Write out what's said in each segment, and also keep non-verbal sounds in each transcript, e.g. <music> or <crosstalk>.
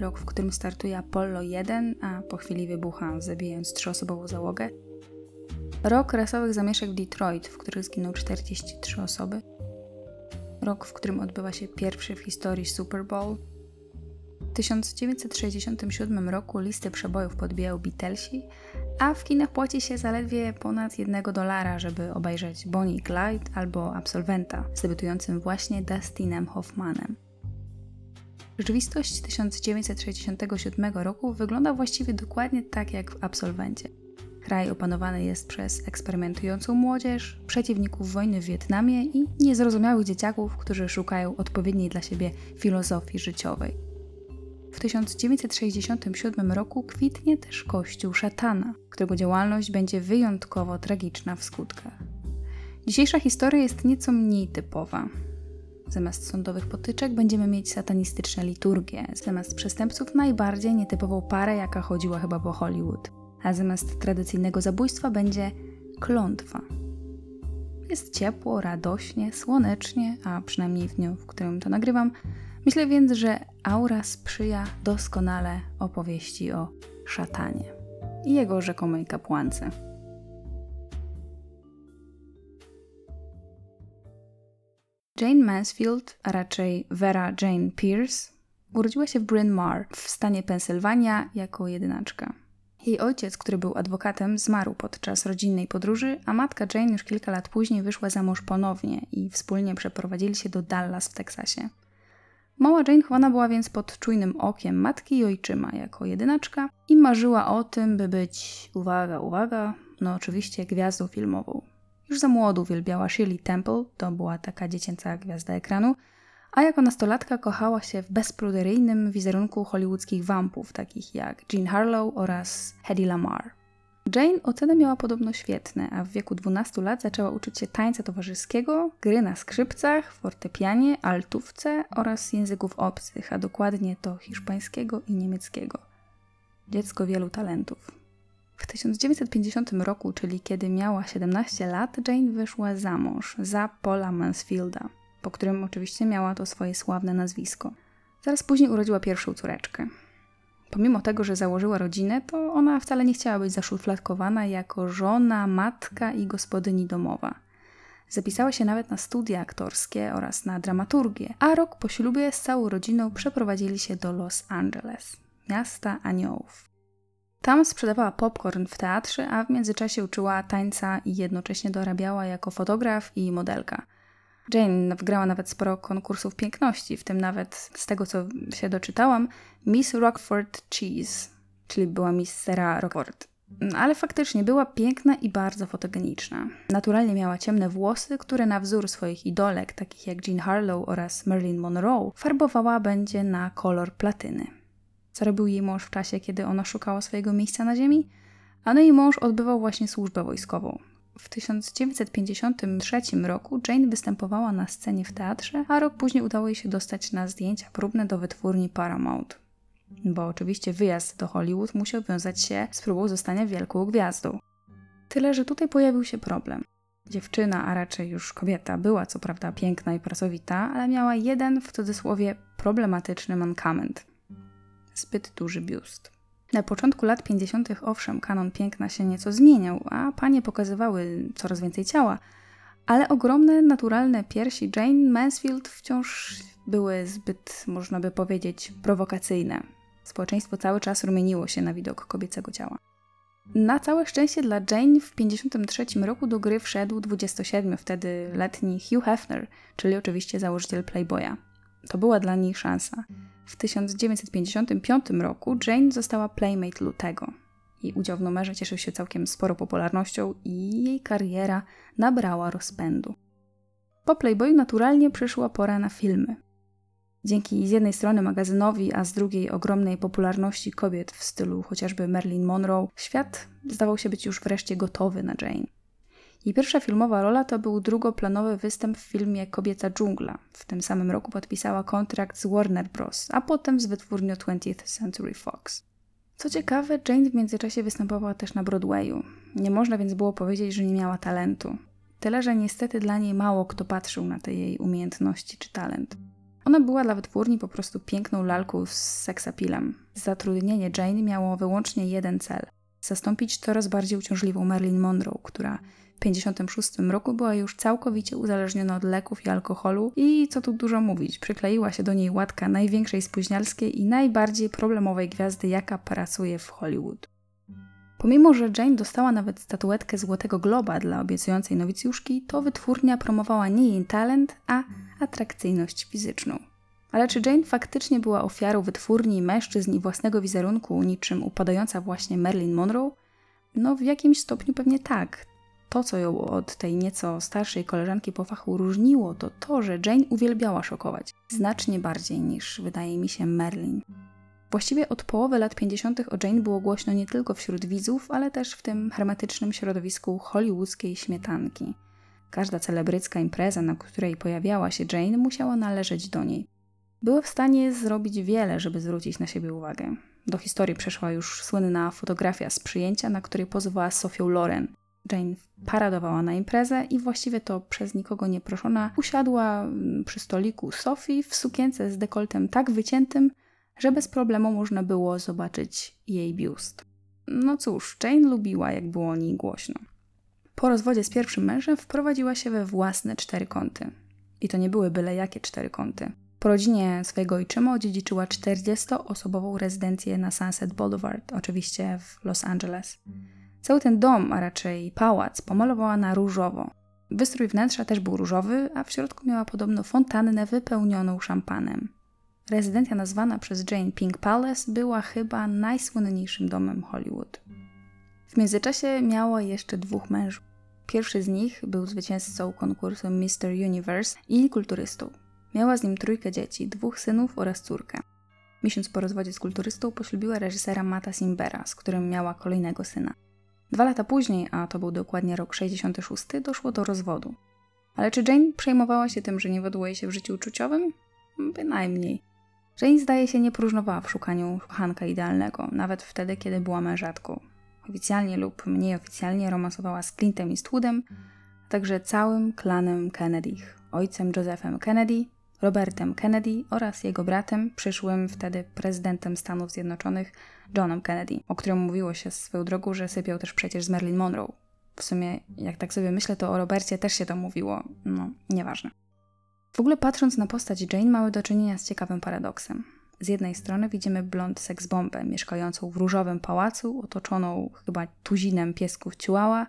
Rok, w którym startuje Apollo 1, a po chwili wybucha, zabijając trzyosobową załogę. Rok rasowych zamieszek w Detroit, w których zginął 43 osoby. Rok, w którym odbywa się pierwszy w historii Super Bowl. W 1967 roku listę przebojów podbijał Beatlesi, a w kinach płaci się zaledwie ponad jednego dolara, żeby obejrzeć Bonnie Clyde albo Absolwenta z debiutującym właśnie Dustinem Hoffmanem. Rzeczywistość 1967 roku wygląda właściwie dokładnie tak jak w Absolwencie. Kraj opanowany jest przez eksperymentującą młodzież, przeciwników wojny w Wietnamie i niezrozumiałych dzieciaków, którzy szukają odpowiedniej dla siebie filozofii życiowej. W 1967 roku kwitnie też kościół szatana, którego działalność będzie wyjątkowo tragiczna w skutkach. Dzisiejsza historia jest nieco mniej typowa. Zamiast sądowych potyczek będziemy mieć satanistyczne liturgie, zamiast przestępców najbardziej nietypową parę, jaka chodziła chyba po Hollywood, a zamiast tradycyjnego zabójstwa będzie klątwa. Jest ciepło, radośnie, słonecznie, a przynajmniej w dniu, w którym to nagrywam. Myślę więc, że aura sprzyja doskonale opowieści o szatanie i jego rzekomej kapłance. Jane Mansfield, a raczej Vera Jane Pierce, urodziła się w Bryn Mawr w stanie Pensylwania jako jedynaczka. Jej ojciec, który był adwokatem, zmarł podczas rodzinnej podróży, a matka Jane już kilka lat później wyszła za mąż ponownie i wspólnie przeprowadzili się do Dallas w Teksasie. Mała Jane chowana była więc pod czujnym okiem matki i ojczyma jako jedynaczka i marzyła o tym, by być, uwaga, uwaga, no oczywiście gwiazdą filmową. Już za młodu uwielbiała Shirley Temple, to była taka dziecięca gwiazda ekranu, a jako nastolatka kochała się w bezpruderyjnym wizerunku hollywoodzkich wampów, takich jak Jean Harlow oraz Hedy Lamar. Jane oceny miała podobno świetne, a w wieku 12 lat zaczęła uczyć się tańca towarzyskiego, gry na skrzypcach, fortepianie, altówce oraz języków obcych, a dokładnie to hiszpańskiego i niemieckiego. Dziecko wielu talentów. W 1950 roku, czyli kiedy miała 17 lat, Jane wyszła za mąż za Paula Mansfielda, po którym oczywiście miała to swoje sławne nazwisko. Zaraz później urodziła pierwszą córeczkę. Pomimo tego, że założyła rodzinę, to ona wcale nie chciała być zaszufladkowana jako żona, matka i gospodyni domowa. Zapisała się nawet na studia aktorskie oraz na dramaturgię, a rok po ślubie z całą rodziną przeprowadzili się do Los Angeles, miasta aniołów. Tam sprzedawała popcorn w teatrze, a w międzyczasie uczyła tańca i jednocześnie dorabiała jako fotograf i modelka. Jane wygrała nawet sporo konkursów piękności, w tym nawet z tego co się doczytałam, Miss Rockford Cheese, czyli była Miss Sarah Rockford. Ale faktycznie była piękna i bardzo fotogeniczna. Naturalnie miała ciemne włosy, które na wzór swoich idolek, takich jak Jean Harlow oraz Marilyn Monroe, farbowała będzie na kolor platyny. Co robił jej mąż w czasie, kiedy ona szukała swojego miejsca na ziemi? A no jej mąż odbywał właśnie służbę wojskową. W 1953 roku Jane występowała na scenie w teatrze, a rok później udało jej się dostać na zdjęcia próbne do wytwórni Paramount. Bo oczywiście wyjazd do Hollywood musiał wiązać się z próbą zostania wielką gwiazdą. Tyle, że tutaj pojawił się problem. Dziewczyna, a raczej już kobieta, była co prawda piękna i pracowita, ale miała jeden w cudzysłowie problematyczny mankament zbyt duży biust. Na początku lat 50. owszem, kanon piękna się nieco zmieniał, a panie pokazywały coraz więcej ciała, ale ogromne, naturalne piersi Jane Mansfield wciąż były zbyt, można by powiedzieć, prowokacyjne. Społeczeństwo cały czas rumieniło się na widok kobiecego ciała. Na całe szczęście dla Jane w 1953 roku do gry wszedł 27 wtedy letni Hugh Hefner, czyli oczywiście założyciel Playboya. To była dla niej szansa. W 1955 roku Jane została playmate Lutego. Jej udział w numerze cieszył się całkiem sporą popularnością i jej kariera nabrała rozpędu. Po Playboyu naturalnie przyszła pora na filmy. Dzięki z jednej strony magazynowi, a z drugiej ogromnej popularności kobiet w stylu chociażby Marilyn Monroe, świat zdawał się być już wreszcie gotowy na Jane. Jej pierwsza filmowa rola to był drugoplanowy występ w filmie Kobieca dżungla. W tym samym roku podpisała kontrakt z Warner Bros., a potem z wytwórnią 20th Century Fox. Co ciekawe, Jane w międzyczasie występowała też na Broadwayu. Nie można więc było powiedzieć, że nie miała talentu. Tyle, że niestety dla niej mało kto patrzył na te jej umiejętności czy talent. Ona była dla wytwórni po prostu piękną lalką z seksapilem. Zatrudnienie Jane miało wyłącznie jeden cel zastąpić coraz bardziej uciążliwą Marilyn Monroe, która 1956 roku była już całkowicie uzależniona od leków i alkoholu i co tu dużo mówić, przykleiła się do niej łatka największej spóźnialskiej i najbardziej problemowej gwiazdy, jaka pracuje w Hollywood. Pomimo, że Jane dostała nawet statuetkę Złotego Globa dla obiecującej nowicjuszki, to wytwórnia promowała nie jej talent, a atrakcyjność fizyczną. Ale czy Jane faktycznie była ofiarą wytwórni mężczyzn i własnego wizerunku, niczym upadająca właśnie Marilyn Monroe? No, w jakimś stopniu pewnie tak. To, co ją od tej nieco starszej koleżanki po fachu różniło, to to, że Jane uwielbiała szokować. Znacznie bardziej niż, wydaje mi się, Merlin. Właściwie od połowy lat 50. o Jane było głośno nie tylko wśród widzów, ale też w tym hermetycznym środowisku hollywoodzkiej śmietanki. Każda celebrycka impreza, na której pojawiała się Jane, musiała należeć do niej. Była w stanie zrobić wiele, żeby zwrócić na siebie uwagę. Do historii przeszła już słynna fotografia z przyjęcia, na której pozowała Sofią Loren. Jane paradowała na imprezę i właściwie to przez nikogo nie proszona usiadła mm, przy stoliku Sofii w sukience z dekoltem tak wyciętym, że bez problemu można było zobaczyć jej biust. No cóż, Jane lubiła, jak było o niej głośno. Po rozwodzie z pierwszym mężem wprowadziła się we własne cztery kąty. I to nie były byle jakie cztery kąty. Po rodzinie swojego ojczyma odziedziczyła 40-osobową rezydencję na Sunset Boulevard, oczywiście w Los Angeles. Cały ten dom, a raczej pałac, pomalowała na różowo. Wystrój wnętrza też był różowy, a w środku miała podobno fontannę wypełnioną szampanem. Rezydencja nazwana przez Jane Pink Palace była chyba najsłynniejszym domem Hollywood. W międzyczasie miała jeszcze dwóch mężów. Pierwszy z nich był zwycięzcą konkursu Mr. Universe i kulturystą. Miała z nim trójkę dzieci, dwóch synów oraz córkę. Miesiąc po rozwodzie z kulturystą poślubiła reżysera Mata Simbera, z którym miała kolejnego syna. Dwa lata później, a to był dokładnie rok 66, doszło do rozwodu. Ale czy Jane przejmowała się tym, że nie wiodło jej się w życiu uczuciowym? Bynajmniej. Jane zdaje się nie próżnowała w szukaniu kochanka idealnego, nawet wtedy, kiedy była mężatką. Oficjalnie lub mniej oficjalnie romansowała z Clintem Eastwoodem, a także całym klanem Kennedych, ojcem Josephem Kennedy, Robertem Kennedy oraz jego bratem, przyszłym wtedy prezydentem Stanów Zjednoczonych, Johnem Kennedy, o którym mówiło się swoją drogą, że sypiał też przecież z Marilyn Monroe. W sumie, jak tak sobie myślę, to o Robercie też się to mówiło. No, nieważne. W ogóle patrząc na postać Jane, mamy do czynienia z ciekawym paradoksem. Z jednej strony widzimy blond seksbombę mieszkającą w różowym pałacu, otoczoną chyba tuzinem piesków ciułała,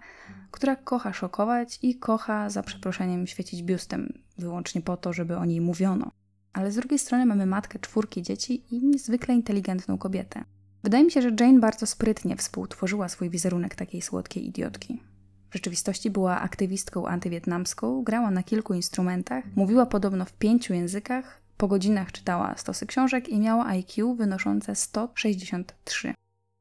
która kocha szokować i kocha, za przeproszeniem, świecić biustem, wyłącznie po to, żeby o niej mówiono. Ale z drugiej strony mamy matkę czwórki dzieci i niezwykle inteligentną kobietę. Wydaje mi się, że Jane bardzo sprytnie współtworzyła swój wizerunek takiej słodkiej idiotki. W rzeczywistości była aktywistką antywietnamską, grała na kilku instrumentach, mówiła podobno w pięciu językach, po godzinach czytała stosy książek i miała IQ wynoszące 163.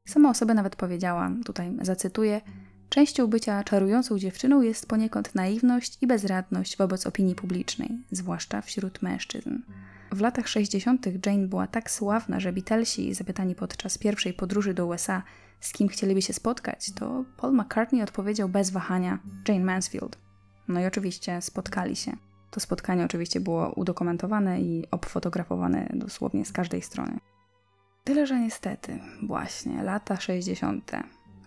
Sama o sobie nawet powiedziała, tutaj zacytuję, Częścią bycia czarującą dziewczyną jest poniekąd naiwność i bezradność wobec opinii publicznej, zwłaszcza wśród mężczyzn. W latach 60. Jane była tak sławna, że Beatlesi, zapytani podczas pierwszej podróży do USA, z kim chcieliby się spotkać, to Paul McCartney odpowiedział bez wahania Jane Mansfield. No i oczywiście spotkali się. To spotkanie oczywiście było udokumentowane i obfotografowane dosłownie z każdej strony. Tyle, że niestety, właśnie lata 60.,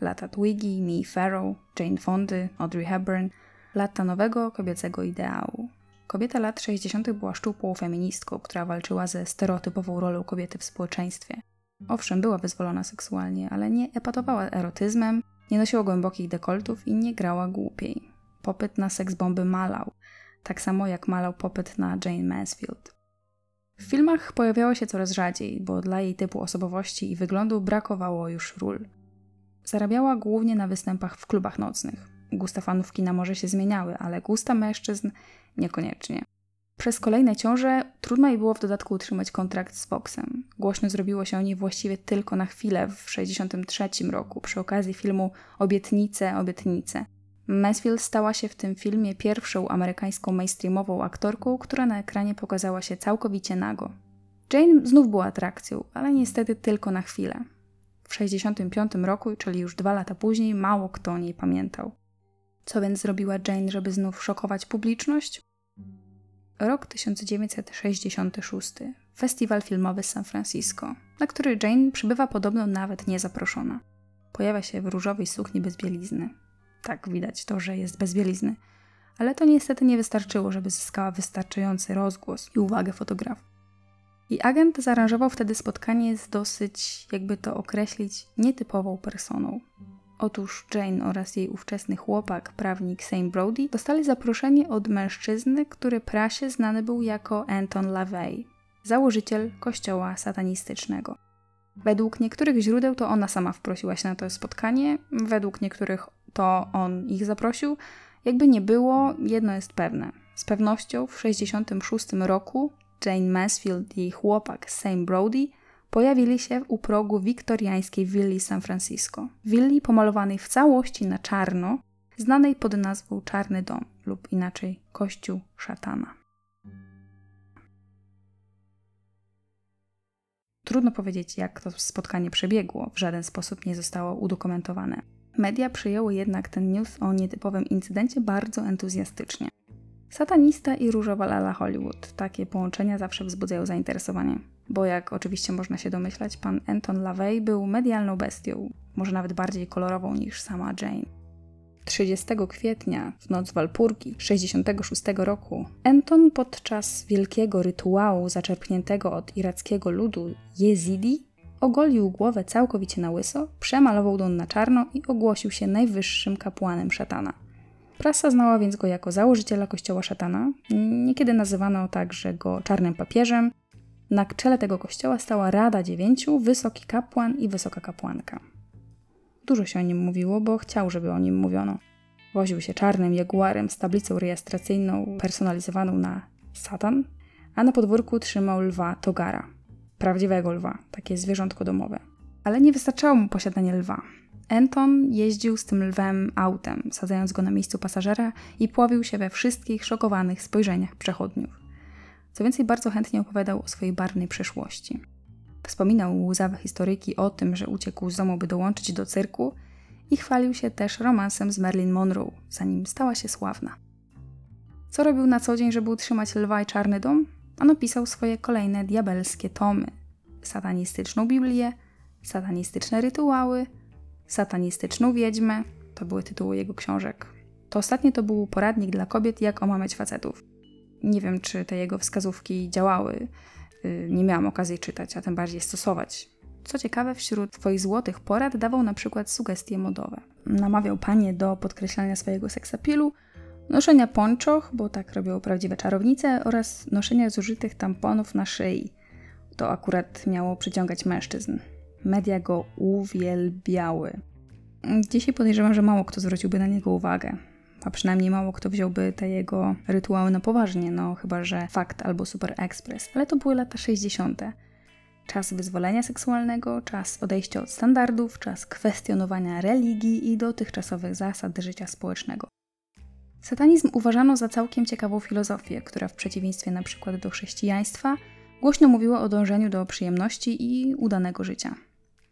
lata Twiggy, Mie Farrow, Jane Fondy, Audrey Hepburn, lata nowego kobiecego ideału. Kobieta lat 60. była szczupłą feministką, która walczyła ze stereotypową rolą kobiety w społeczeństwie. Owszem, była wyzwolona seksualnie, ale nie epatowała erotyzmem, nie nosiła głębokich dekoltów i nie grała głupiej. Popyt na seks bomby malał, tak samo jak malał popyt na Jane Mansfield. W filmach pojawiała się coraz rzadziej, bo dla jej typu osobowości i wyglądu brakowało już ról. Zarabiała głównie na występach w klubach nocnych. Gusta fanów kina może się zmieniały, ale gusta mężczyzn niekoniecznie. Przez kolejne ciąże trudno jej było w dodatku utrzymać kontrakt z Foxem. Głośno zrobiło się o niej właściwie tylko na chwilę w 1963 roku przy okazji filmu Obietnice, Obietnice. Mansfield stała się w tym filmie pierwszą amerykańską mainstreamową aktorką, która na ekranie pokazała się całkowicie nago. Jane znów była atrakcją, ale niestety tylko na chwilę. W 1965 roku, czyli już dwa lata później, mało kto o niej pamiętał. Co więc zrobiła Jane, żeby znów szokować publiczność? Rok 1966. Festiwal filmowy San Francisco, na który Jane przybywa podobno nawet niezaproszona. Pojawia się w różowej sukni bez bielizny. Tak, widać to, że jest bez bielizny. Ale to niestety nie wystarczyło, żeby zyskała wystarczający rozgłos i uwagę fotografów. I agent zaaranżował wtedy spotkanie z dosyć, jakby to określić, nietypową personą. Otóż Jane oraz jej ówczesny chłopak, prawnik Sam Brody, dostali zaproszenie od mężczyzny, który prasie znany był jako Anton LaVey, założyciel kościoła satanistycznego. Według niektórych źródeł to ona sama wprosiła się na to spotkanie, według niektórych to on ich zaprosił. Jakby nie było, jedno jest pewne. Z pewnością w 1966 roku Jane Mansfield i jej chłopak Sam Brody pojawili się u progu wiktoriańskiej willi San Francisco. Willi pomalowanej w całości na czarno, znanej pod nazwą Czarny Dom lub inaczej Kościół Szatana. Trudno powiedzieć, jak to spotkanie przebiegło, w żaden sposób nie zostało udokumentowane. Media przyjęły jednak ten news o nietypowym incydencie bardzo entuzjastycznie. Satanista i różowa lala Hollywood. Takie połączenia zawsze wzbudzają zainteresowanie. Bo jak oczywiście można się domyślać, pan Anton LaVey był medialną bestią, może nawet bardziej kolorową niż sama Jane. 30 kwietnia, w noc Walpurgi 66 roku, Anton podczas wielkiego rytuału zaczerpniętego od irackiego ludu Jezidi ogolił głowę całkowicie na łyso, przemalował don na czarno i ogłosił się najwyższym kapłanem szatana. Prasa znała więc go jako założyciela kościoła szatana. Niekiedy nazywano także go czarnym papieżem. Na czele tego kościoła stała Rada Dziewięciu, wysoki kapłan i wysoka kapłanka. Dużo się o nim mówiło, bo chciał, żeby o nim mówiono. Woził się czarnym jaguarem z tablicą rejestracyjną personalizowaną na Satan, a na podwórku trzymał lwa Togara. Prawdziwego lwa, takie zwierzątko domowe. Ale nie wystarczało mu posiadanie lwa. Anton jeździł z tym lwem autem, sadzając go na miejscu pasażera i pławił się we wszystkich szokowanych spojrzeniach przechodniów. Co więcej, bardzo chętnie opowiadał o swojej barwnej przeszłości. Wspominał łzawe historyjki o tym, że uciekł z domu, by dołączyć do cyrku i chwalił się też romansem z Marilyn Monroe, zanim stała się sławna. Co robił na co dzień, żeby utrzymać lwa i czarny dom? Ano pisał swoje kolejne diabelskie tomy. Satanistyczną Biblię, satanistyczne rytuały – satanistyczną wiedźmę. To były tytuły jego książek. To ostatnie to był poradnik dla kobiet, jak omamiać facetów. Nie wiem, czy te jego wskazówki działały. Y, nie miałam okazji czytać, a tym bardziej stosować. Co ciekawe, wśród swoich złotych porad dawał na przykład sugestie modowe. Namawiał panie do podkreślania swojego seksapilu, noszenia ponczoch, bo tak robią prawdziwe czarownice, oraz noszenia zużytych tamponów na szyi. To akurat miało przyciągać mężczyzn. Media go uwielbiały. Dzisiaj podejrzewam, że mało kto zwróciłby na niego uwagę. A przynajmniej mało kto wziąłby te jego rytuały na poważnie, no chyba że Fakt albo Super Express. Ale to były lata 60. Czas wyzwolenia seksualnego, czas odejścia od standardów, czas kwestionowania religii i dotychczasowych zasad życia społecznego. Satanizm uważano za całkiem ciekawą filozofię, która w przeciwieństwie na przykład do chrześcijaństwa głośno mówiła o dążeniu do przyjemności i udanego życia.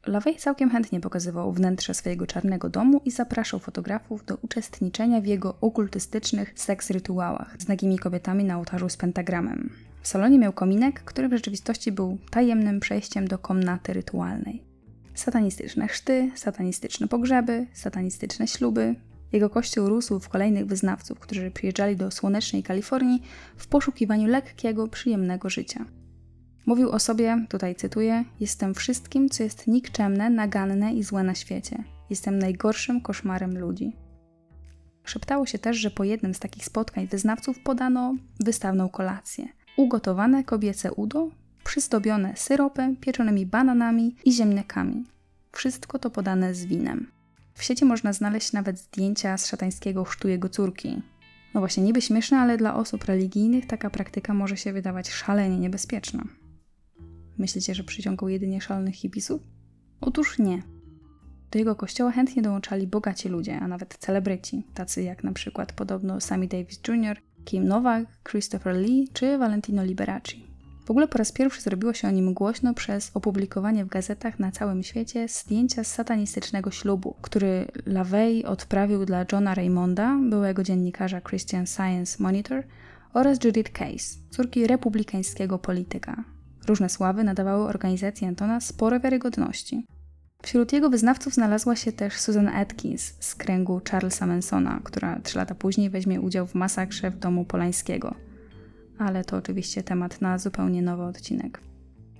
LaVey całkiem chętnie pokazywał wnętrze swojego czarnego domu i zapraszał fotografów do uczestniczenia w jego okultystycznych seks rytuałach z nagimi kobietami na ołtarzu z pentagramem. W salonie miał kominek, który w rzeczywistości był tajemnym przejściem do komnaty rytualnej. Satanistyczne chrzty, satanistyczne pogrzeby, satanistyczne śluby. Jego kościół rósł w kolejnych wyznawców, którzy przyjeżdżali do słonecznej Kalifornii w poszukiwaniu lekkiego, przyjemnego życia. Mówił o sobie, tutaj cytuję: Jestem wszystkim, co jest nikczemne, naganne i złe na świecie. Jestem najgorszym koszmarem ludzi. Szeptało się też, że po jednym z takich spotkań wyznawców podano wystawną kolację. Ugotowane kobiece udo, przyzdobione syropem, pieczonymi bananami i ziemniakami. Wszystko to podane z winem. W sieci można znaleźć nawet zdjęcia z szatańskiego chrztu jego córki. No właśnie, niby śmieszne, ale dla osób religijnych taka praktyka może się wydawać szalenie niebezpieczna. Myślicie, że przyciągał jedynie szalonych hipisów? Otóż nie. Do jego kościoła chętnie dołączali bogaci ludzie, a nawet celebryci, tacy jak na przykład podobno Sammy Davis Jr., Kim Novak, Christopher Lee czy Valentino Liberace. W ogóle po raz pierwszy zrobiło się o nim głośno przez opublikowanie w gazetach na całym świecie zdjęcia z satanistycznego ślubu, który LaVey odprawił dla Johna Raymonda, byłego dziennikarza Christian Science Monitor, oraz Judith Case, córki republikańskiego polityka. Różne sławy nadawały organizacji Antona sporo wiarygodności. Wśród jego wyznawców znalazła się też Susan Atkins z kręgu Charlesa Mansona, która trzy lata później weźmie udział w masakrze w domu Polańskiego. Ale to oczywiście temat na zupełnie nowy odcinek.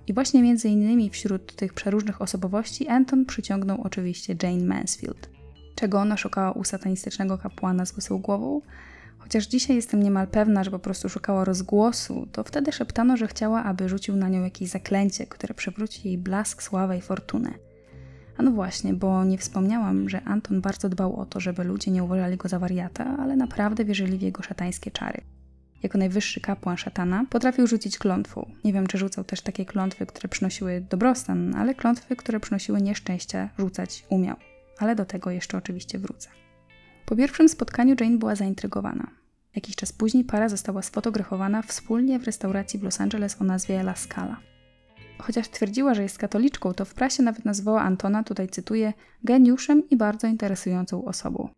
I właśnie między innymi wśród tych przeróżnych osobowości Anton przyciągnął oczywiście Jane Mansfield. Czego ona szukała u satanistycznego kapłana z głową? Chociaż dzisiaj jestem niemal pewna, że po prostu szukała rozgłosu, to wtedy szeptano, że chciała, aby rzucił na nią jakieś zaklęcie, które przewróci jej blask, sławę i fortunę. A no właśnie, bo nie wspomniałam, że Anton bardzo dbał o to, żeby ludzie nie uważali go za wariata, ale naprawdę wierzyli w jego szatańskie czary. Jako najwyższy kapłan szatana potrafił rzucić klątwą. Nie wiem, czy rzucał też takie klątwy, które przynosiły dobrostan, ale klątwy, które przynosiły nieszczęście, rzucać umiał. Ale do tego jeszcze oczywiście wrócę. Po pierwszym spotkaniu Jane była zaintrygowana. Jakiś czas później para została sfotografowana wspólnie w restauracji w Los Angeles o nazwie La Scala. Chociaż twierdziła, że jest katoliczką, to w prasie nawet nazwała Antona, tutaj cytuję, geniuszem i bardzo interesującą osobą.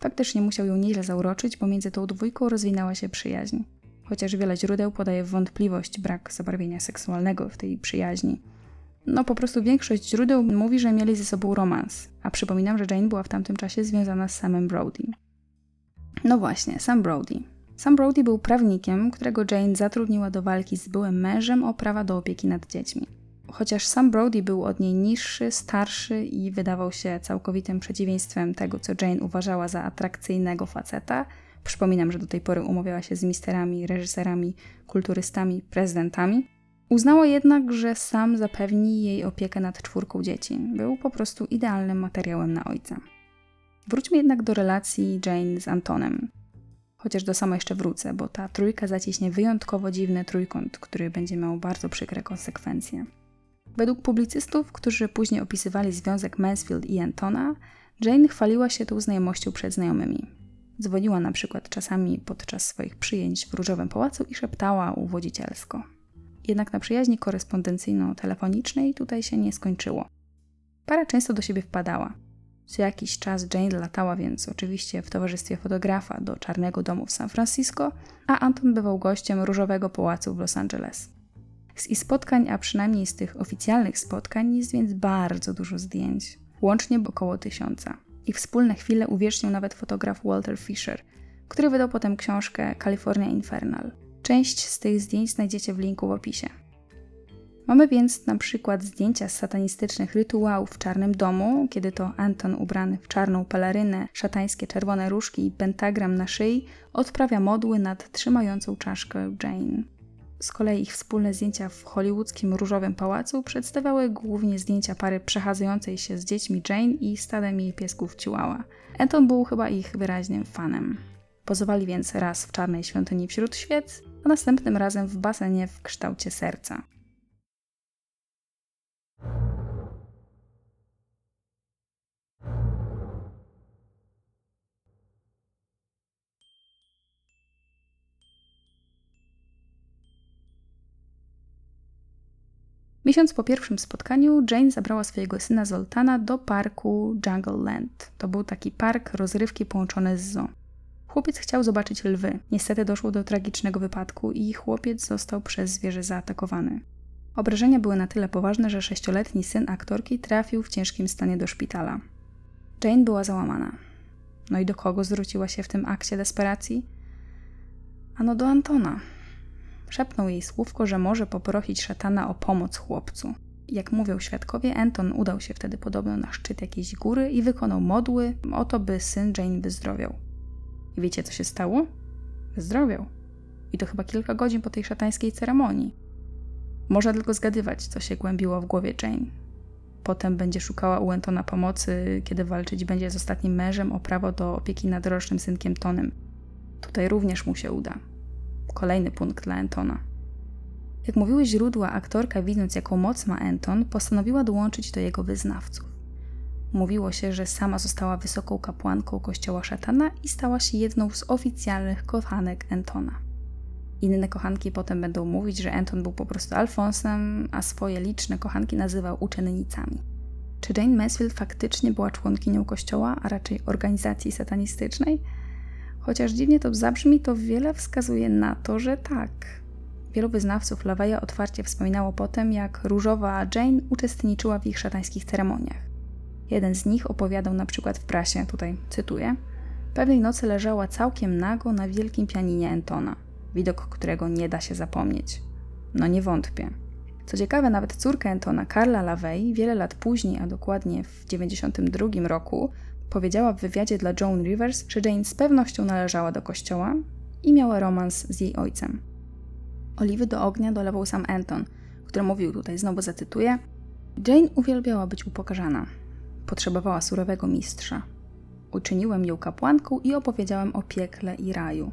Faktycznie musiał ją nieźle zauroczyć, bo między tą dwójką rozwinęła się przyjaźń. Chociaż wiele źródeł podaje wątpliwość brak zabarwienia seksualnego w tej przyjaźni. No po prostu większość źródeł mówi, że mieli ze sobą romans, a przypominam, że Jane była w tamtym czasie związana z Samem Brody. No właśnie, Sam Brody. Sam Brody był prawnikiem, którego Jane zatrudniła do walki z byłym mężem o prawa do opieki nad dziećmi. Chociaż sam Brody był od niej niższy, starszy i wydawał się całkowitym przeciwieństwem tego, co Jane uważała za atrakcyjnego faceta, przypominam, że do tej pory umawiała się z misterami, reżyserami, kulturystami, prezydentami, uznała jednak, że sam zapewni jej opiekę nad czwórką dzieci. Był po prostu idealnym materiałem na ojca. Wróćmy jednak do relacji Jane z Antonem. Chociaż do sama jeszcze wrócę, bo ta trójka zaciśnie wyjątkowo dziwny trójkąt, który będzie miał bardzo przykre konsekwencje. Według publicystów, którzy później opisywali związek Mansfield i Antona, Jane chwaliła się tą znajomością przed znajomymi. Dzwoniła na przykład czasami podczas swoich przyjęć w Różowym Pałacu i szeptała uwodzicielsko. Jednak na przyjaźni korespondencyjno-telefonicznej tutaj się nie skończyło. Para często do siebie wpadała – co jakiś czas Jane latała więc oczywiście w towarzystwie fotografa do Czarnego Domu w San Francisco, a Anton bywał gościem Różowego Pałacu w Los Angeles. Z ich spotkań, a przynajmniej z tych oficjalnych spotkań, jest więc bardzo dużo zdjęć, łącznie około tysiąca. Ich wspólne chwile uwiecznił nawet fotograf Walter Fisher, który wydał potem książkę California Infernal. Część z tych zdjęć znajdziecie w linku w opisie. Mamy więc na przykład zdjęcia z satanistycznych rytuałów w Czarnym Domu, kiedy to Anton ubrany w czarną pelerynę, szatańskie czerwone różki i pentagram na szyi odprawia modły nad trzymającą czaszkę Jane. Z kolei ich wspólne zdjęcia w hollywoodzkim Różowym Pałacu przedstawiały głównie zdjęcia pary przechadzującej się z dziećmi Jane i stadem jej piesków Chihuahua. Anton był chyba ich wyraźnym fanem. Pozowali więc raz w czarnej świątyni wśród świec, a następnym razem w basenie w kształcie serca. Miesiąc po pierwszym spotkaniu Jane zabrała swojego syna Zoltana do parku Jungle Land. To był taki park rozrywki połączony z zoo. Chłopiec chciał zobaczyć lwy. Niestety doszło do tragicznego wypadku i chłopiec został przez zwierzę zaatakowany. Obrażenia były na tyle poważne, że sześcioletni syn aktorki trafił w ciężkim stanie do szpitala. Jane była załamana. No i do kogo zwróciła się w tym akcie desperacji? Ano do Antona. Szepnął jej słówko, że może poprosić szatana o pomoc chłopcu. Jak mówią świadkowie, Anton udał się wtedy podobno na szczyt jakiejś góry i wykonał modły o to, by syn Jane wyzdrowiał. I wiecie, co się stało? Wyzdrowiał. I to chyba kilka godzin po tej szatańskiej ceremonii. Można tylko zgadywać, co się głębiło w głowie Jane. Potem będzie szukała u Antona pomocy, kiedy walczyć będzie z ostatnim mężem o prawo do opieki nad rocznym synkiem Tonem. Tutaj również mu się uda. Kolejny punkt dla Antona. Jak mówiły źródła, aktorka, widząc jaką moc ma Anton, postanowiła dołączyć do jego wyznawców. Mówiło się, że sama została wysoką kapłanką kościoła szatana i stała się jedną z oficjalnych kochanek Antona. Inne kochanki potem będą mówić, że Anton był po prostu Alfonsem, a swoje liczne kochanki nazywał uczennicami. Czy Jane Mansfield faktycznie była członkinią kościoła, a raczej organizacji satanistycznej? Chociaż dziwnie to zabrzmi, to wiele wskazuje na to, że tak. Wielu wyznawców Laweja otwarcie wspominało potem, jak różowa Jane uczestniczyła w ich szatańskich ceremoniach. Jeden z nich opowiadał na przykład w prasie, tutaj cytuję, pewnej nocy leżała całkiem nago na wielkim pianinie Antona, widok którego nie da się zapomnieć. No nie wątpię. Co ciekawe, nawet córka Antona, Carla LaVey, wiele lat później, a dokładnie w 1992 roku, powiedziała w wywiadzie dla Joan Rivers, że Jane z pewnością należała do kościoła i miała romans z jej ojcem. Oliwy do ognia dolewał sam Anton, który mówił tutaj, znowu zacytuję, Jane uwielbiała być upokarzana. Potrzebowała surowego mistrza. Uczyniłem ją kapłanką i opowiedziałem o piekle i raju.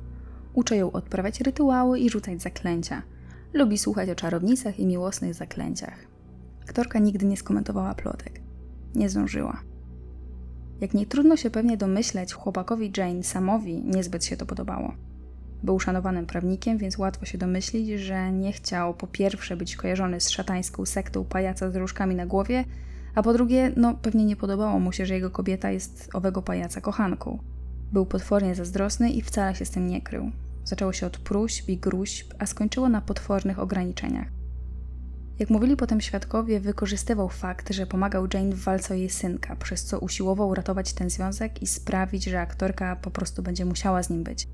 Uczę ją odprawiać rytuały i rzucać zaklęcia. Lubi słuchać o czarownicach i miłosnych zaklęciach. Aktorka nigdy nie skomentowała plotek. Nie zdążyła. Jak nie trudno się pewnie domyśleć, chłopakowi Jane Samowi niezbyt się to podobało. Był szanowanym prawnikiem, więc łatwo się domyślić, że nie chciał po pierwsze być kojarzony z szatańską sektą pajaca z różkami na głowie, a po drugie, no pewnie nie podobało mu się, że jego kobieta jest owego pajaca kochanką. Był potwornie zazdrosny i wcale się z tym nie krył. Zaczęło się od próśb i gruźb, a skończyło na potwornych ograniczeniach. Jak mówili potem świadkowie, wykorzystywał fakt, że pomagał Jane w walce o jej synka, przez co usiłował uratować ten związek i sprawić, że aktorka po prostu będzie musiała z nim być.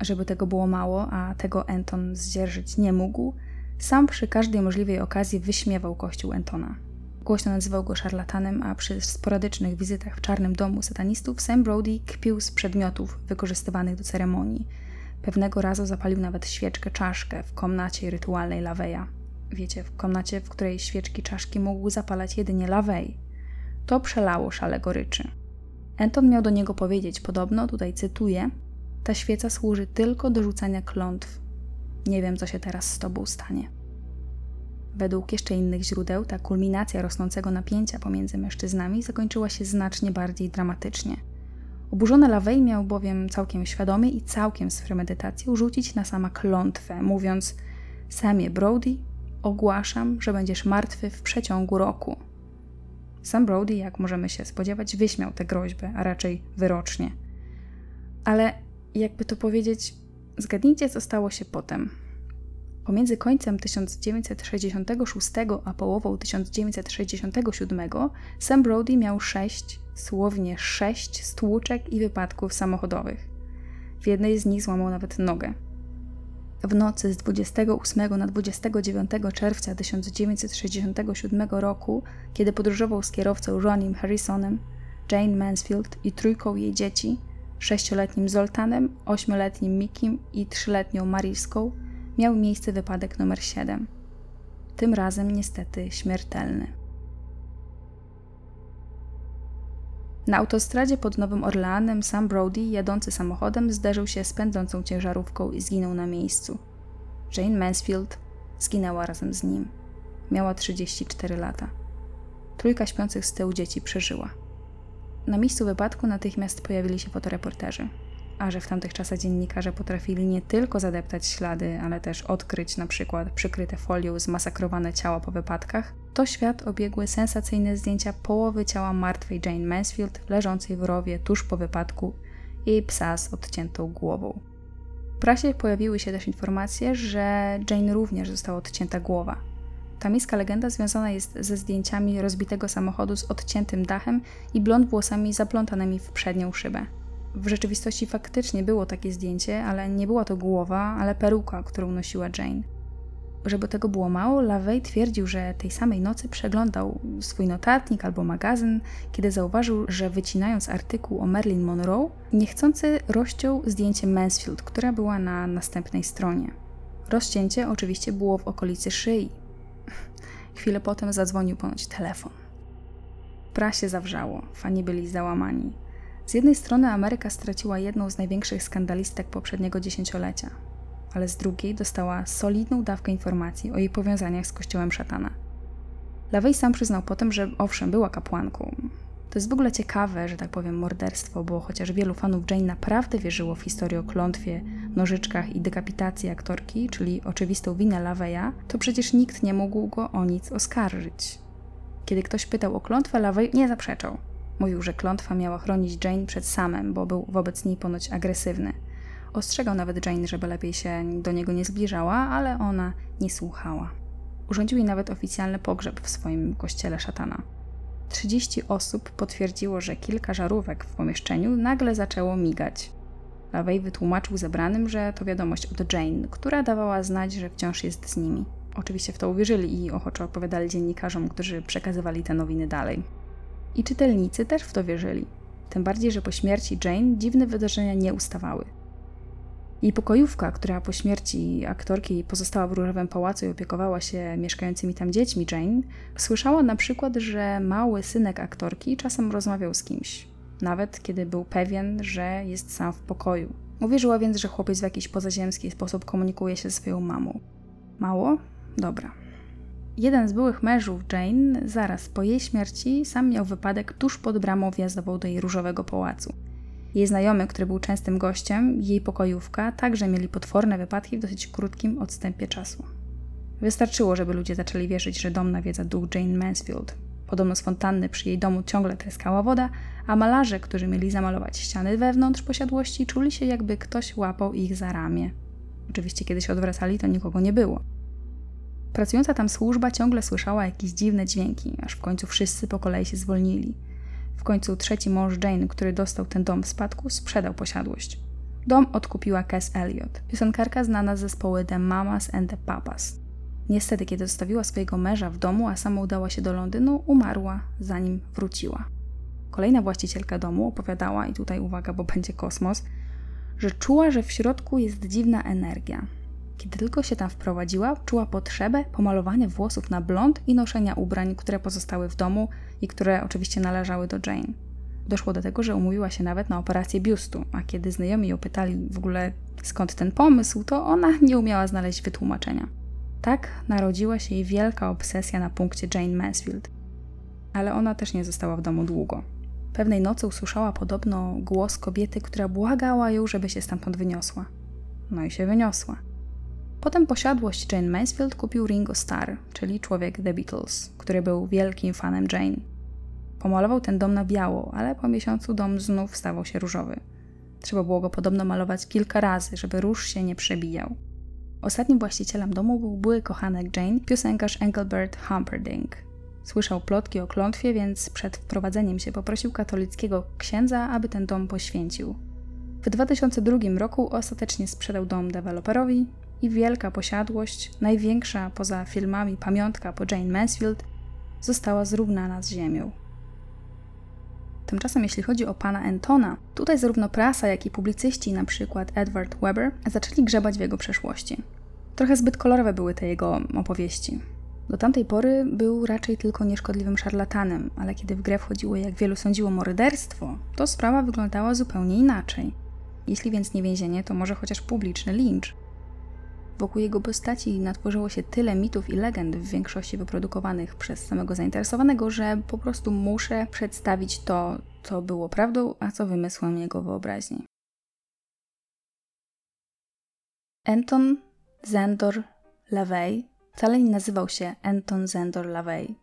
Żeby tego było mało, a tego Anton zdzierżyć nie mógł, sam przy każdej możliwej okazji wyśmiewał kościół Antona. Głośno nazywał go szarlatanem, a przy sporadycznych wizytach w czarnym domu satanistów Sam Brody kpił z przedmiotów wykorzystywanych do ceremonii. Pewnego razu zapalił nawet świeczkę czaszkę w komnacie rytualnej Laweja. Wiecie, w komnacie, w której świeczki czaszki mógł zapalać jedynie Lawej. To przelało szale goryczy. Anton miał do niego powiedzieć podobno, tutaj cytuję, ta świeca służy tylko do rzucania klątw. Nie wiem, co się teraz z tobą stanie. Według jeszcze innych źródeł, ta kulminacja rosnącego napięcia pomiędzy mężczyznami zakończyła się znacznie bardziej dramatycznie. Oburzony Lawej miał bowiem całkiem świadomie i całkiem z premedytacją rzucić na sama klątwę, mówiąc: Samie Brody, ogłaszam, że będziesz martwy w przeciągu roku. Sam Brody, jak możemy się spodziewać, wyśmiał tę groźbę, a raczej wyrocznie. Ale jakby to powiedzieć, zgadnijcie, co stało się potem. Pomiędzy końcem 1966 a połową 1967 Sam Brody miał sześć, słownie sześć stłuczek i wypadków samochodowych. W jednej z nich złamał nawet nogę. W nocy z 28 na 29 czerwca 1967 roku, kiedy podróżował z kierowcą Ronim Harrisonem, Jane Mansfield i trójką jej dzieci, sześcioletnim Zoltanem, ośmioletnim Mikim i trzyletnią Mariską, miał miejsce wypadek numer 7. Tym razem niestety śmiertelny. Na autostradzie pod Nowym Orleanem sam Brody, jadący samochodem, zderzył się z pędzącą ciężarówką i zginął na miejscu. Jane Mansfield zginęła razem z nim. Miała 34 lata. Trójka śpiących z tyłu dzieci przeżyła. Na miejscu wypadku natychmiast pojawili się fotoreporterzy a że w tamtych czasach dziennikarze potrafili nie tylko zadeptać ślady, ale też odkryć na przykład przykryte folią zmasakrowane ciała po wypadkach, to świat obiegły sensacyjne zdjęcia połowy ciała martwej Jane Mansfield leżącej w rowie tuż po wypadku jej psa z odciętą głową. W prasie pojawiły się też informacje, że Jane również została odcięta głowa. Ta miejska legenda związana jest ze zdjęciami rozbitego samochodu z odciętym dachem i blond włosami zaplątanymi w przednią szybę. W rzeczywistości faktycznie było takie zdjęcie, ale nie była to głowa, ale peruka, którą nosiła Jane. Żeby tego było mało, LaVey twierdził, że tej samej nocy przeglądał swój notatnik albo magazyn, kiedy zauważył, że wycinając artykuł o Marilyn Monroe, niechcący rozciął zdjęcie Mansfield, która była na następnej stronie. Rozcięcie oczywiście było w okolicy szyi. <laughs> Chwilę potem zadzwonił ponoć telefon. Prasie zawrzało, fani byli załamani. Z jednej strony Ameryka straciła jedną z największych skandalistek poprzedniego dziesięciolecia, ale z drugiej dostała solidną dawkę informacji o jej powiązaniach z kościołem szatana. LaVey sam przyznał potem, że owszem, była kapłanką. To jest w ogóle ciekawe, że tak powiem, morderstwo, bo chociaż wielu fanów Jane naprawdę wierzyło w historię o klątwie, nożyczkach i dekapitacji aktorki, czyli oczywistą winę LaVeya, to przecież nikt nie mógł go o nic oskarżyć. Kiedy ktoś pytał o klątwę, LaVey nie zaprzeczał. Mówił, że klątwa miała chronić Jane przed samem, bo był wobec niej ponoć agresywny. Ostrzegał nawet Jane, żeby lepiej się do niego nie zbliżała, ale ona nie słuchała. Urządził jej nawet oficjalny pogrzeb w swoim kościele szatana. 30 osób potwierdziło, że kilka żarówek w pomieszczeniu nagle zaczęło migać. LaVey wytłumaczył zebranym, że to wiadomość od Jane, która dawała znać, że wciąż jest z nimi. Oczywiście w to uwierzyli i ochoczo opowiadali dziennikarzom, którzy przekazywali te nowiny dalej. I czytelnicy też w to wierzyli. Tym bardziej, że po śmierci Jane dziwne wydarzenia nie ustawały. Jej pokojówka, która po śmierci aktorki pozostała w Różowym Pałacu i opiekowała się mieszkającymi tam dziećmi Jane, słyszała na przykład, że mały synek aktorki czasem rozmawiał z kimś, nawet kiedy był pewien, że jest sam w pokoju. Uwierzyła więc, że chłopiec w jakiś pozaziemski sposób komunikuje się ze swoją mamą. Mało? Dobra. Jeden z byłych mężów Jane, zaraz po jej śmierci, sam miał wypadek tuż pod bramą wjazdową do jej różowego pałacu. Jej znajomy, który był częstym gościem, jej pokojówka, także mieli potworne wypadki w dosyć krótkim odstępie czasu. Wystarczyło, żeby ludzie zaczęli wierzyć, że dom nawiedza duch Jane Mansfield. Podobno z fontanny przy jej domu ciągle tryskała woda, a malarze, którzy mieli zamalować ściany wewnątrz posiadłości, czuli się jakby ktoś łapał ich za ramię. Oczywiście, kiedy się odwracali, to nikogo nie było. Pracująca tam służba ciągle słyszała jakieś dziwne dźwięki, aż w końcu wszyscy po kolei się zwolnili – w końcu trzeci mąż Jane, który dostał ten dom w spadku, sprzedał posiadłość. Dom odkupiła Cass Elliot, piosenkarka znana z zespołu The Mamas and the Papas. Niestety, kiedy zostawiła swojego męża w domu, a sama udała się do Londynu, umarła, zanim wróciła. Kolejna właścicielka domu opowiadała, i tutaj uwaga, bo będzie kosmos, że czuła, że w środku jest dziwna energia. Kiedy tylko się tam wprowadziła, czuła potrzebę pomalowania włosów na blond i noszenia ubrań, które pozostały w domu i które oczywiście należały do Jane. Doszło do tego, że umówiła się nawet na operację biustu, a kiedy znajomi ją pytali w ogóle skąd ten pomysł, to ona <laughs> nie umiała znaleźć wytłumaczenia. Tak narodziła się jej wielka obsesja na punkcie Jane Mansfield. Ale ona też nie została w domu długo. Pewnej nocy usłyszała podobno głos kobiety, która błagała ją, żeby się stamtąd wyniosła. No i się wyniosła. Potem posiadłość Jane Mansfield kupił Ringo Starr, czyli człowiek The Beatles, który był wielkim fanem Jane. Pomalował ten dom na biało, ale po miesiącu dom znów stawał się różowy. Trzeba było go podobno malować kilka razy, żeby róż się nie przebijał. Ostatnim właścicielem domu był były kochanek Jane, piosenkarz Engelbert Humperdinck. Słyszał plotki o klątwie, więc przed wprowadzeniem się poprosił katolickiego księdza, aby ten dom poświęcił. W 2002 roku ostatecznie sprzedał dom deweloperowi, i wielka posiadłość, największa poza filmami pamiątka po Jane Mansfield, została zrównana z ziemią. Tymczasem jeśli chodzi o pana Antona, tutaj zarówno prasa, jak i publicyści, na przykład Edward Weber, zaczęli grzebać w jego przeszłości. Trochę zbyt kolorowe były te jego opowieści. Do tamtej pory był raczej tylko nieszkodliwym szarlatanem, ale kiedy w grę wchodziło, jak wielu sądziło, morderstwo, to sprawa wyglądała zupełnie inaczej. Jeśli więc nie więzienie, to może chociaż publiczny lincz. Wokół jego postaci natworzyło się tyle mitów i legend, w większości wyprodukowanych przez samego zainteresowanego, że po prostu muszę przedstawić to, co było prawdą, a co wymysłem jego wyobraźni. Anton Zendor LaVey wcale nie nazywał się Anton Zendor LaVey.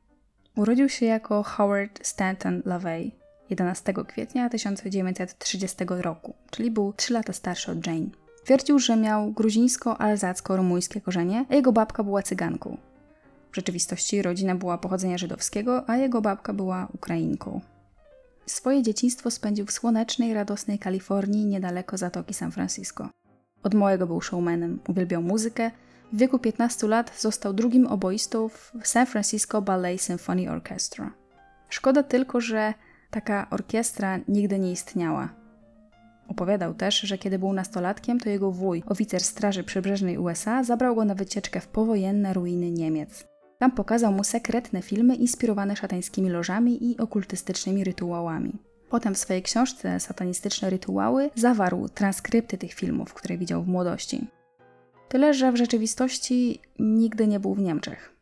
Urodził się jako Howard Stanton LaVey 11 kwietnia 1930 roku, czyli był 3 lata starszy od Jane. Twierdził, że miał gruzińsko-alzacko-rumuńskie korzenie, a jego babka była cyganką. W rzeczywistości rodzina była pochodzenia żydowskiego, a jego babka była Ukrainką. Swoje dzieciństwo spędził w słonecznej, radosnej Kalifornii niedaleko Zatoki San Francisco. Od małego był showmanem, uwielbiał muzykę. W wieku 15 lat został drugim oboistą w San Francisco Ballet Symphony Orchestra. Szkoda tylko, że taka orkiestra nigdy nie istniała. Opowiadał też, że kiedy był nastolatkiem, to jego wuj, oficer Straży Przybrzeżnej USA, zabrał go na wycieczkę w powojenne ruiny Niemiec. Tam pokazał mu sekretne filmy inspirowane szatańskimi lożami i okultystycznymi rytuałami. Potem w swojej książce Satanistyczne rytuały zawarł transkrypty tych filmów, które widział w młodości. Tyle, że w rzeczywistości nigdy nie był w Niemczech.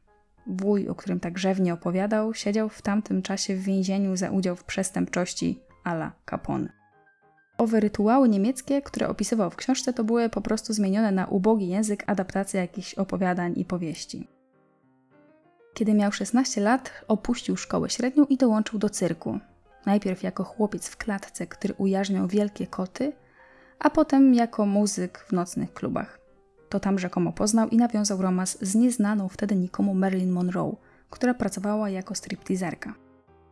Wuj, o którym tak grzewnie opowiadał, siedział w tamtym czasie w więzieniu za udział w przestępczości a la Capone. Owe rytuały niemieckie, które opisywał w książce, to były po prostu zmienione na ubogi język adaptacja jakichś opowiadań i powieści. Kiedy miał 16 lat, opuścił szkołę średnią i dołączył do cyrku. Najpierw jako chłopiec w klatce, który ujarzmiał wielkie koty, a potem jako muzyk w nocnych klubach. To tam rzekomo poznał i nawiązał romans z nieznaną wtedy nikomu Marilyn Monroe, która pracowała jako stripteaserka.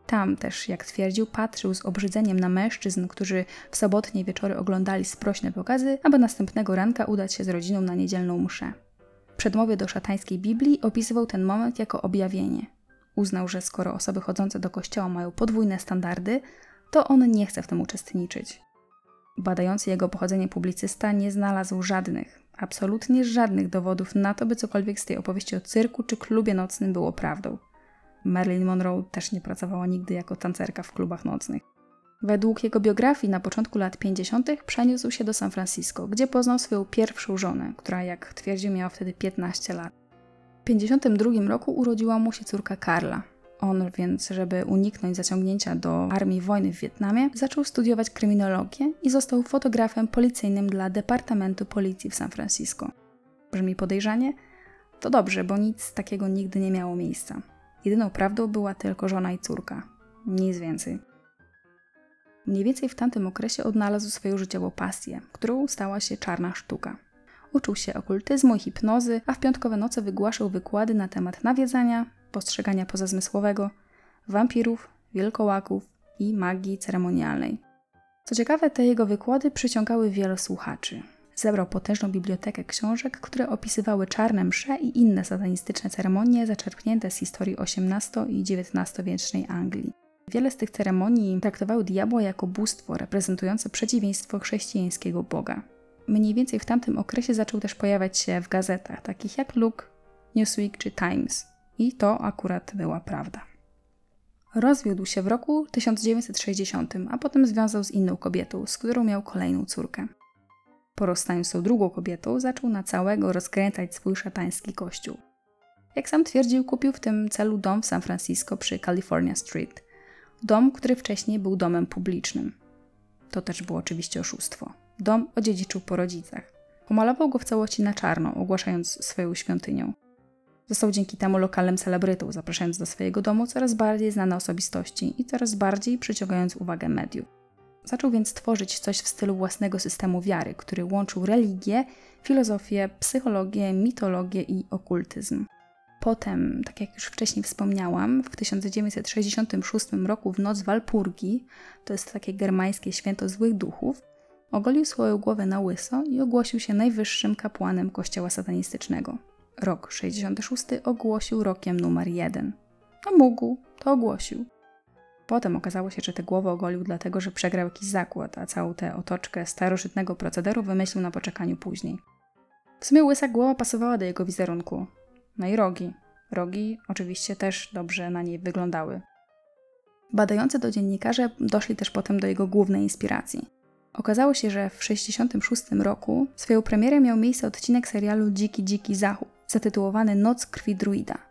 Tam też, jak twierdził, patrzył z obrzydzeniem na mężczyzn, którzy w sobotnie wieczory oglądali sprośne pokazy, aby następnego ranka udać się z rodziną na niedzielną mszę. W przedmowie do szatańskiej Biblii opisywał ten moment jako objawienie. Uznał, że skoro osoby chodzące do kościoła mają podwójne standardy, to on nie chce w tym uczestniczyć. Badający jego pochodzenie publicysta nie znalazł żadnych, absolutnie żadnych dowodów na to, by cokolwiek z tej opowieści o cyrku czy klubie nocnym było prawdą. Marilyn Monroe też nie pracowała nigdy jako tancerka w klubach nocnych. Według jego biografii na początku lat 50. przeniósł się do San Francisco, gdzie poznał swoją pierwszą żonę, która jak twierdził miała wtedy 15 lat. W 52 roku urodziła mu się córka Karla. On więc, żeby uniknąć zaciągnięcia do armii wojny w Wietnamie, zaczął studiować kryminologię i został fotografem policyjnym dla Departamentu Policji w San Francisco. Brzmi podejrzanie? To dobrze, bo nic takiego nigdy nie miało miejsca. Jedyną prawdą była tylko żona i córka. Nic więcej. Mniej więcej w tamtym okresie odnalazł swoją życiową pasję, którą stała się czarna sztuka. Uczył się okultyzmu i hipnozy, a w piątkowe noce wygłaszał wykłady na temat nawiedzania, postrzegania pozazmysłowego, wampirów, wielkołaków i magii ceremonialnej. Co ciekawe, te jego wykłady przyciągały wielu słuchaczy. Zebrał potężną bibliotekę książek, które opisywały czarne msze i inne satanistyczne ceremonie zaczerpnięte z historii XVIII i XIX-wiecznej Anglii. Wiele z tych ceremonii traktowały diabła jako bóstwo reprezentujące przeciwieństwo chrześcijańskiego Boga. Mniej więcej w tamtym okresie zaczął też pojawiać się w gazetach, takich jak Look, Newsweek czy Times. I to akurat była prawda. Rozwiódł się w roku 1960, a potem związał z inną kobietą, z którą miał kolejną córkę. Po rozstaniu z tą drugą kobietą zaczął na całego rozkręcać swój szatański kościół. Jak sam twierdził, kupił w tym celu dom w San Francisco przy California Street. Dom, który wcześniej był domem publicznym. To też było oczywiście oszustwo. Dom odziedziczył po rodzicach. Pomalował go w całości na czarno, ogłaszając swoją świątynią. Został dzięki temu lokalnym celebrytą, zapraszając do swojego domu coraz bardziej znane osobistości i coraz bardziej przyciągając uwagę mediów. Zaczął więc tworzyć coś w stylu własnego systemu wiary, który łączył religię, filozofię, psychologię, mitologię i okultyzm. Potem, tak jak już wcześniej wspomniałam, w 1966 roku w noc Walpurgi, to jest takie germańskie święto złych duchów, ogolił swoją głowę na łyso i ogłosił się najwyższym kapłanem kościoła satanistycznego. Rok 66 ogłosił rokiem numer jeden. A mógł, to ogłosił. Potem okazało się, że tę głowę ogolił dlatego, że przegrał jakiś zakład, a całą tę otoczkę starożytnego procederu wymyślił na poczekaniu później. W sumie łysa głowa pasowała do jego wizerunku. No i rogi. Rogi oczywiście też dobrze na niej wyglądały. Badający to dziennikarze doszli też potem do jego głównej inspiracji. Okazało się, że w 1966 roku swoją premierę miał miejsce odcinek serialu Dziki Dziki Zachód, zatytułowany Noc krwi druida.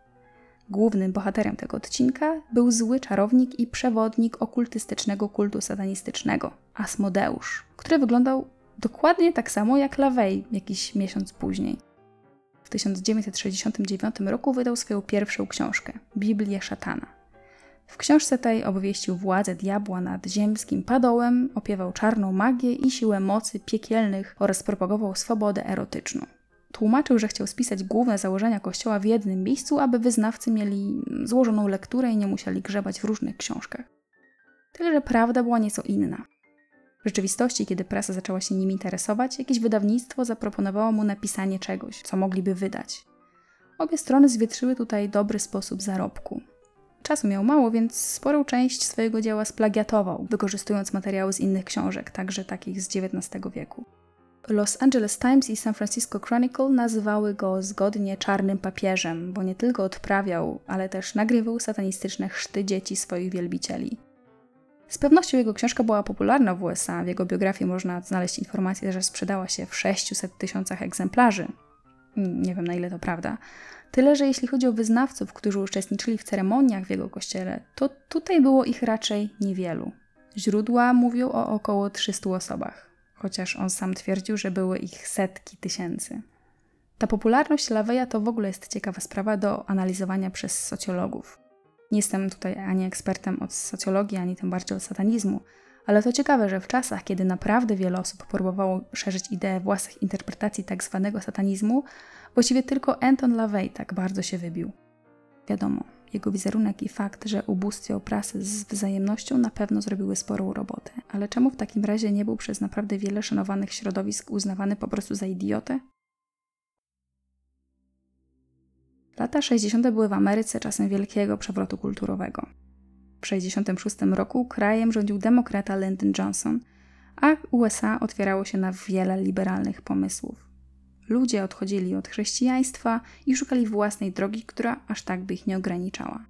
Głównym bohaterem tego odcinka był zły czarownik i przewodnik okultystycznego kultu satanistycznego, Asmodeusz, który wyglądał dokładnie tak samo jak Lavey jakiś miesiąc później. W 1969 roku wydał swoją pierwszą książkę, Biblię Szatana. W książce tej obwieścił władzę diabła nad ziemskim padołem, opiewał czarną magię i siłę mocy piekielnych oraz propagował swobodę erotyczną. Tłumaczył, że chciał spisać główne założenia kościoła w jednym miejscu, aby wyznawcy mieli złożoną lekturę i nie musieli grzebać w różnych książkach. Tyle, że prawda była nieco inna. W rzeczywistości, kiedy prasa zaczęła się nim interesować, jakieś wydawnictwo zaproponowało mu napisanie czegoś, co mogliby wydać. Obie strony zwietrzyły tutaj dobry sposób zarobku. Czasu miał mało, więc sporą część swojego dzieła splagiatował, wykorzystując materiały z innych książek, także takich z XIX wieku. Los Angeles Times i San Francisco Chronicle nazywały go zgodnie czarnym papieżem, bo nie tylko odprawiał, ale też nagrywał satanistyczne chrzty dzieci swoich wielbicieli. Z pewnością jego książka była popularna w USA. W jego biografii można znaleźć informację, że sprzedała się w 600 tysiącach egzemplarzy. Nie wiem na ile to prawda. Tyle, że jeśli chodzi o wyznawców, którzy uczestniczyli w ceremoniach w jego kościele, to tutaj było ich raczej niewielu. Źródła mówią o około 300 osobach, chociaż on sam twierdził, że były ich setki tysięcy. Ta popularność Laveya to w ogóle jest ciekawa sprawa do analizowania przez socjologów. Nie jestem tutaj ani ekspertem od socjologii, ani tym bardziej od satanizmu, ale to ciekawe, że w czasach, kiedy naprawdę wiele osób próbowało szerzyć ideę własnych interpretacji tzw. Tak satanizmu, właściwie tylko Anton LaVey tak bardzo się wybił. Wiadomo, jego wizerunek i fakt, że ubóstwiał prasę z wzajemnością na pewno zrobiły sporą robotę. Ale czemu w takim razie nie był przez naprawdę wiele szanowanych środowisk uznawany po prostu za idiotę? Lata 60. były w Ameryce czasem wielkiego przewrotu kulturowego. W 1966 roku krajem rządził demokrata Lyndon Johnson, a USA otwierało się na wiele liberalnych pomysłów. Ludzie odchodzili od chrześcijaństwa i szukali własnej drogi, która aż tak by ich nie ograniczała.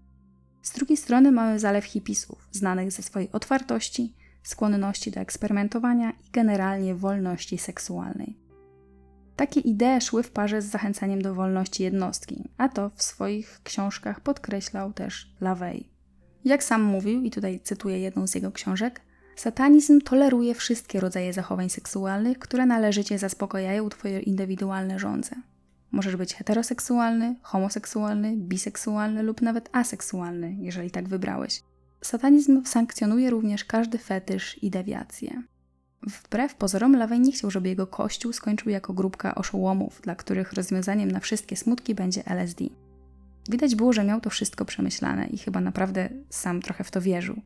Z drugiej strony mamy zalew hipisów, znanych ze swojej otwartości, skłonności do eksperymentowania i generalnie wolności seksualnej. Takie idee szły w parze z zachęcaniem do wolności jednostki, a to w swoich książkach podkreślał też LaVey. Jak sam mówił, i tutaj cytuję jedną z jego książek, satanizm toleruje wszystkie rodzaje zachowań seksualnych, które należycie zaspokajają Twoje indywidualne żądze. Możesz być heteroseksualny, homoseksualny, biseksualny lub nawet aseksualny, jeżeli tak wybrałeś. Satanizm sankcjonuje również każdy fetysz i dewiację. Wbrew pozorom, Lawey nie chciał, żeby jego kościół skończył jako grupka oszołomów, dla których rozwiązaniem na wszystkie smutki będzie LSD. Widać było, że miał to wszystko przemyślane i chyba naprawdę sam trochę w to wierzył.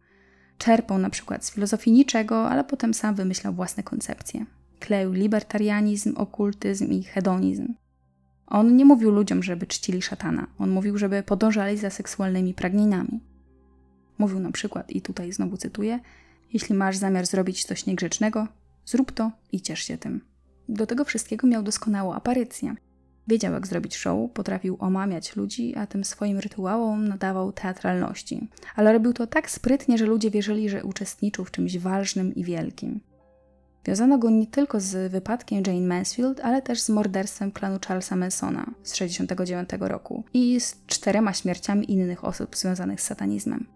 Czerpał na przykład z filozofii niczego, ale potem sam wymyślał własne koncepcje. Kleił libertarianizm, okultyzm i hedonizm. On nie mówił ludziom, żeby czcili szatana. On mówił, żeby podążali za seksualnymi pragnieniami. Mówił na przykład, i tutaj znowu cytuję, jeśli masz zamiar zrobić coś niegrzecznego, zrób to i ciesz się tym. Do tego wszystkiego miał doskonałą aparycję. Wiedział, jak zrobić show, potrafił omamiać ludzi, a tym swoim rytuałom nadawał teatralności. Ale robił to tak sprytnie, że ludzie wierzyli, że uczestniczył w czymś ważnym i wielkim. Wiązano go nie tylko z wypadkiem Jane Mansfield, ale też z morderstwem klanu Charlesa Mansona z 1969 roku i z czterema śmierciami innych osób związanych z satanizmem.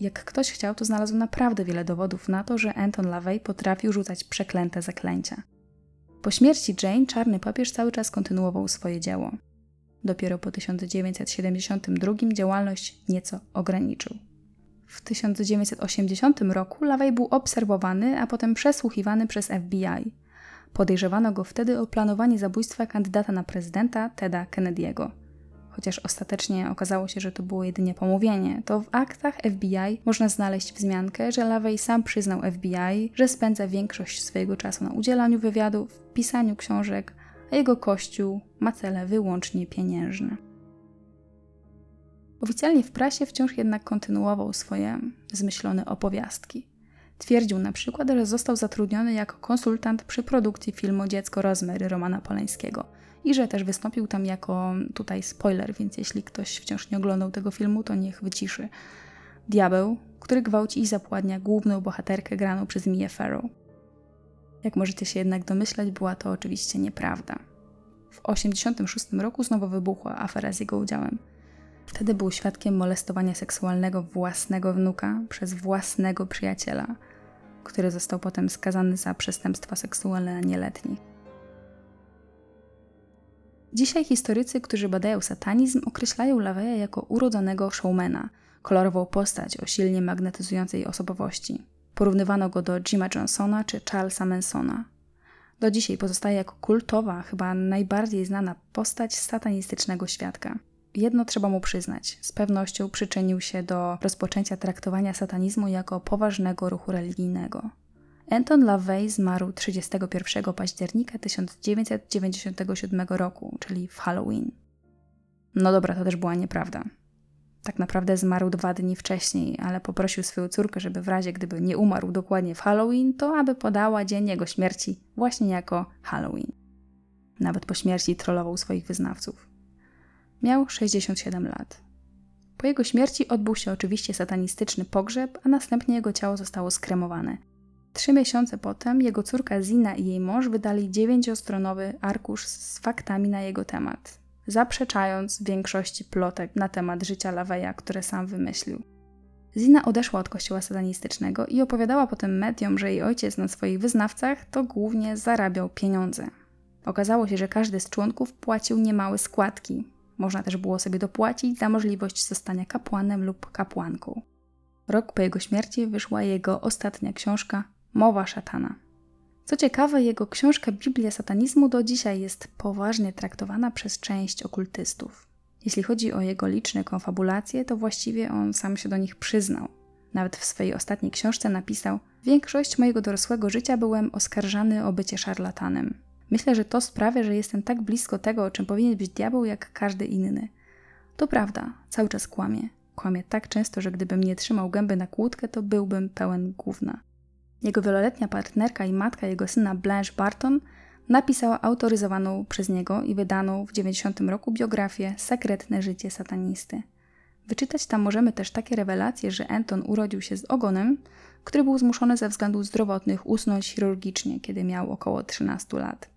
Jak ktoś chciał, to znalazł naprawdę wiele dowodów na to, że Anton LaVey potrafił rzucać przeklęte zaklęcia. Po śmierci Jane czarny papież cały czas kontynuował swoje dzieło. Dopiero po 1972 działalność nieco ograniczył. W 1980 roku LaVey był obserwowany, a potem przesłuchiwany przez FBI. Podejrzewano go wtedy o planowanie zabójstwa kandydata na prezydenta Teda Kennedy'ego chociaż ostatecznie okazało się, że to było jedynie pomówienie, to w aktach FBI można znaleźć wzmiankę, że Lavey sam przyznał FBI, że spędza większość swojego czasu na udzielaniu wywiadów, pisaniu książek, a jego kościół ma cele wyłącznie pieniężne. Oficjalnie w prasie wciąż jednak kontynuował swoje zmyślone opowiastki. Twierdził na przykład, że został zatrudniony jako konsultant przy produkcji filmu Dziecko Rozmery Romana Poleńskiego – i że też wystąpił tam jako tutaj spoiler, więc jeśli ktoś wciąż nie oglądał tego filmu, to niech wyciszy. Diabeł, który gwałci i zapładnia główną bohaterkę graną przez Mia Farrow. Jak możecie się jednak domyślać, była to oczywiście nieprawda. W 1986 roku znowu wybuchła afera z jego udziałem. Wtedy był świadkiem molestowania seksualnego własnego wnuka przez własnego przyjaciela, który został potem skazany za przestępstwa seksualne na nieletnich. Dzisiaj historycy, którzy badają satanizm, określają Laveya jako urodzonego showmana, kolorową postać o silnie magnetyzującej osobowości. Porównywano go do Jima Johnsona czy Charlesa Mansona. Do dzisiaj pozostaje jako kultowa, chyba najbardziej znana postać satanistycznego świadka. Jedno trzeba mu przyznać: z pewnością przyczynił się do rozpoczęcia traktowania satanizmu jako poważnego ruchu religijnego. Anton LaVey zmarł 31 października 1997 roku, czyli w Halloween. No dobra, to też była nieprawda. Tak naprawdę zmarł dwa dni wcześniej, ale poprosił swoją córkę, żeby w razie gdyby nie umarł dokładnie w Halloween, to aby podała dzień jego śmierci właśnie jako Halloween. Nawet po śmierci trollował swoich wyznawców. Miał 67 lat. Po jego śmierci odbył się oczywiście satanistyczny pogrzeb, a następnie jego ciało zostało skremowane. Trzy miesiące potem jego córka Zina i jej mąż wydali dziewięciostronowy arkusz z faktami na jego temat, zaprzeczając większości plotek na temat życia Laveya, które sam wymyślił. Zina odeszła od kościoła satanistycznego i opowiadała potem mediom, że jej ojciec na swoich wyznawcach to głównie zarabiał pieniądze. Okazało się, że każdy z członków płacił niemałe składki. Można też było sobie dopłacić za możliwość zostania kapłanem lub kapłanką. Rok po jego śmierci wyszła jego ostatnia książka Mowa szatana. Co ciekawe, jego książka Biblia satanizmu do dzisiaj jest poważnie traktowana przez część okultystów. Jeśli chodzi o jego liczne konfabulacje, to właściwie on sam się do nich przyznał. Nawet w swojej ostatniej książce napisał: Większość mojego dorosłego życia byłem oskarżany o bycie szarlatanem. Myślę, że to sprawia, że jestem tak blisko tego, o czym powinien być diabeł, jak każdy inny. To prawda, cały czas kłamie. Kłamie tak często, że gdybym nie trzymał gęby na kłódkę, to byłbym pełen gówna. Jego wieloletnia partnerka i matka jego syna Blanche Barton napisała autoryzowaną przez niego i wydaną w 90 roku biografię Sekretne życie satanisty. Wyczytać tam możemy też takie rewelacje, że Anton urodził się z ogonem, który był zmuszony ze względów zdrowotnych usnąć chirurgicznie, kiedy miał około 13 lat.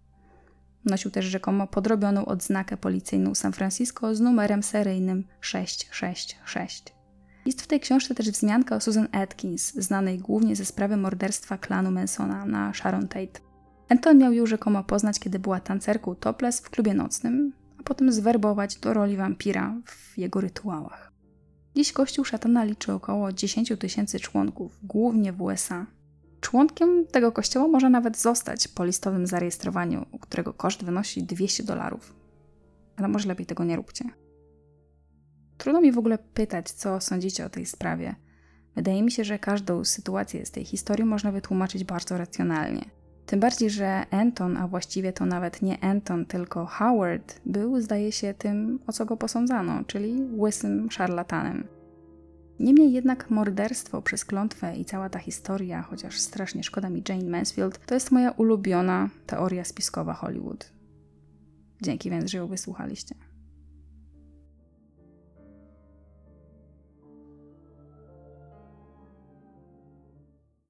Nosił też rzekomo podrobioną odznakę policyjną San Francisco z numerem seryjnym 666. Jest w tej książce też wzmianka o Susan Atkins, znanej głównie ze sprawy morderstwa klanu Mansona na Sharon Tate. Anton miał ją rzekomo poznać, kiedy była tancerką topless w klubie nocnym, a potem zwerbować do roli wampira w jego rytuałach. Dziś Kościół Szatana liczy około 10 tysięcy członków, głównie w USA. Członkiem tego kościoła może nawet zostać po listowym zarejestrowaniu, którego koszt wynosi 200 dolarów. Ale może lepiej tego nie róbcie. Trudno mi w ogóle pytać, co sądzicie o tej sprawie. Wydaje mi się, że każdą sytuację z tej historii można wytłumaczyć bardzo racjonalnie. Tym bardziej, że Anton, a właściwie to nawet nie Anton, tylko Howard, był, zdaje się, tym, o co go posądzano, czyli łysym szarlatanem. Niemniej jednak morderstwo przez klątwę i cała ta historia, chociaż strasznie szkoda mi Jane Mansfield, to jest moja ulubiona teoria spiskowa Hollywood. Dzięki więc, że ją wysłuchaliście.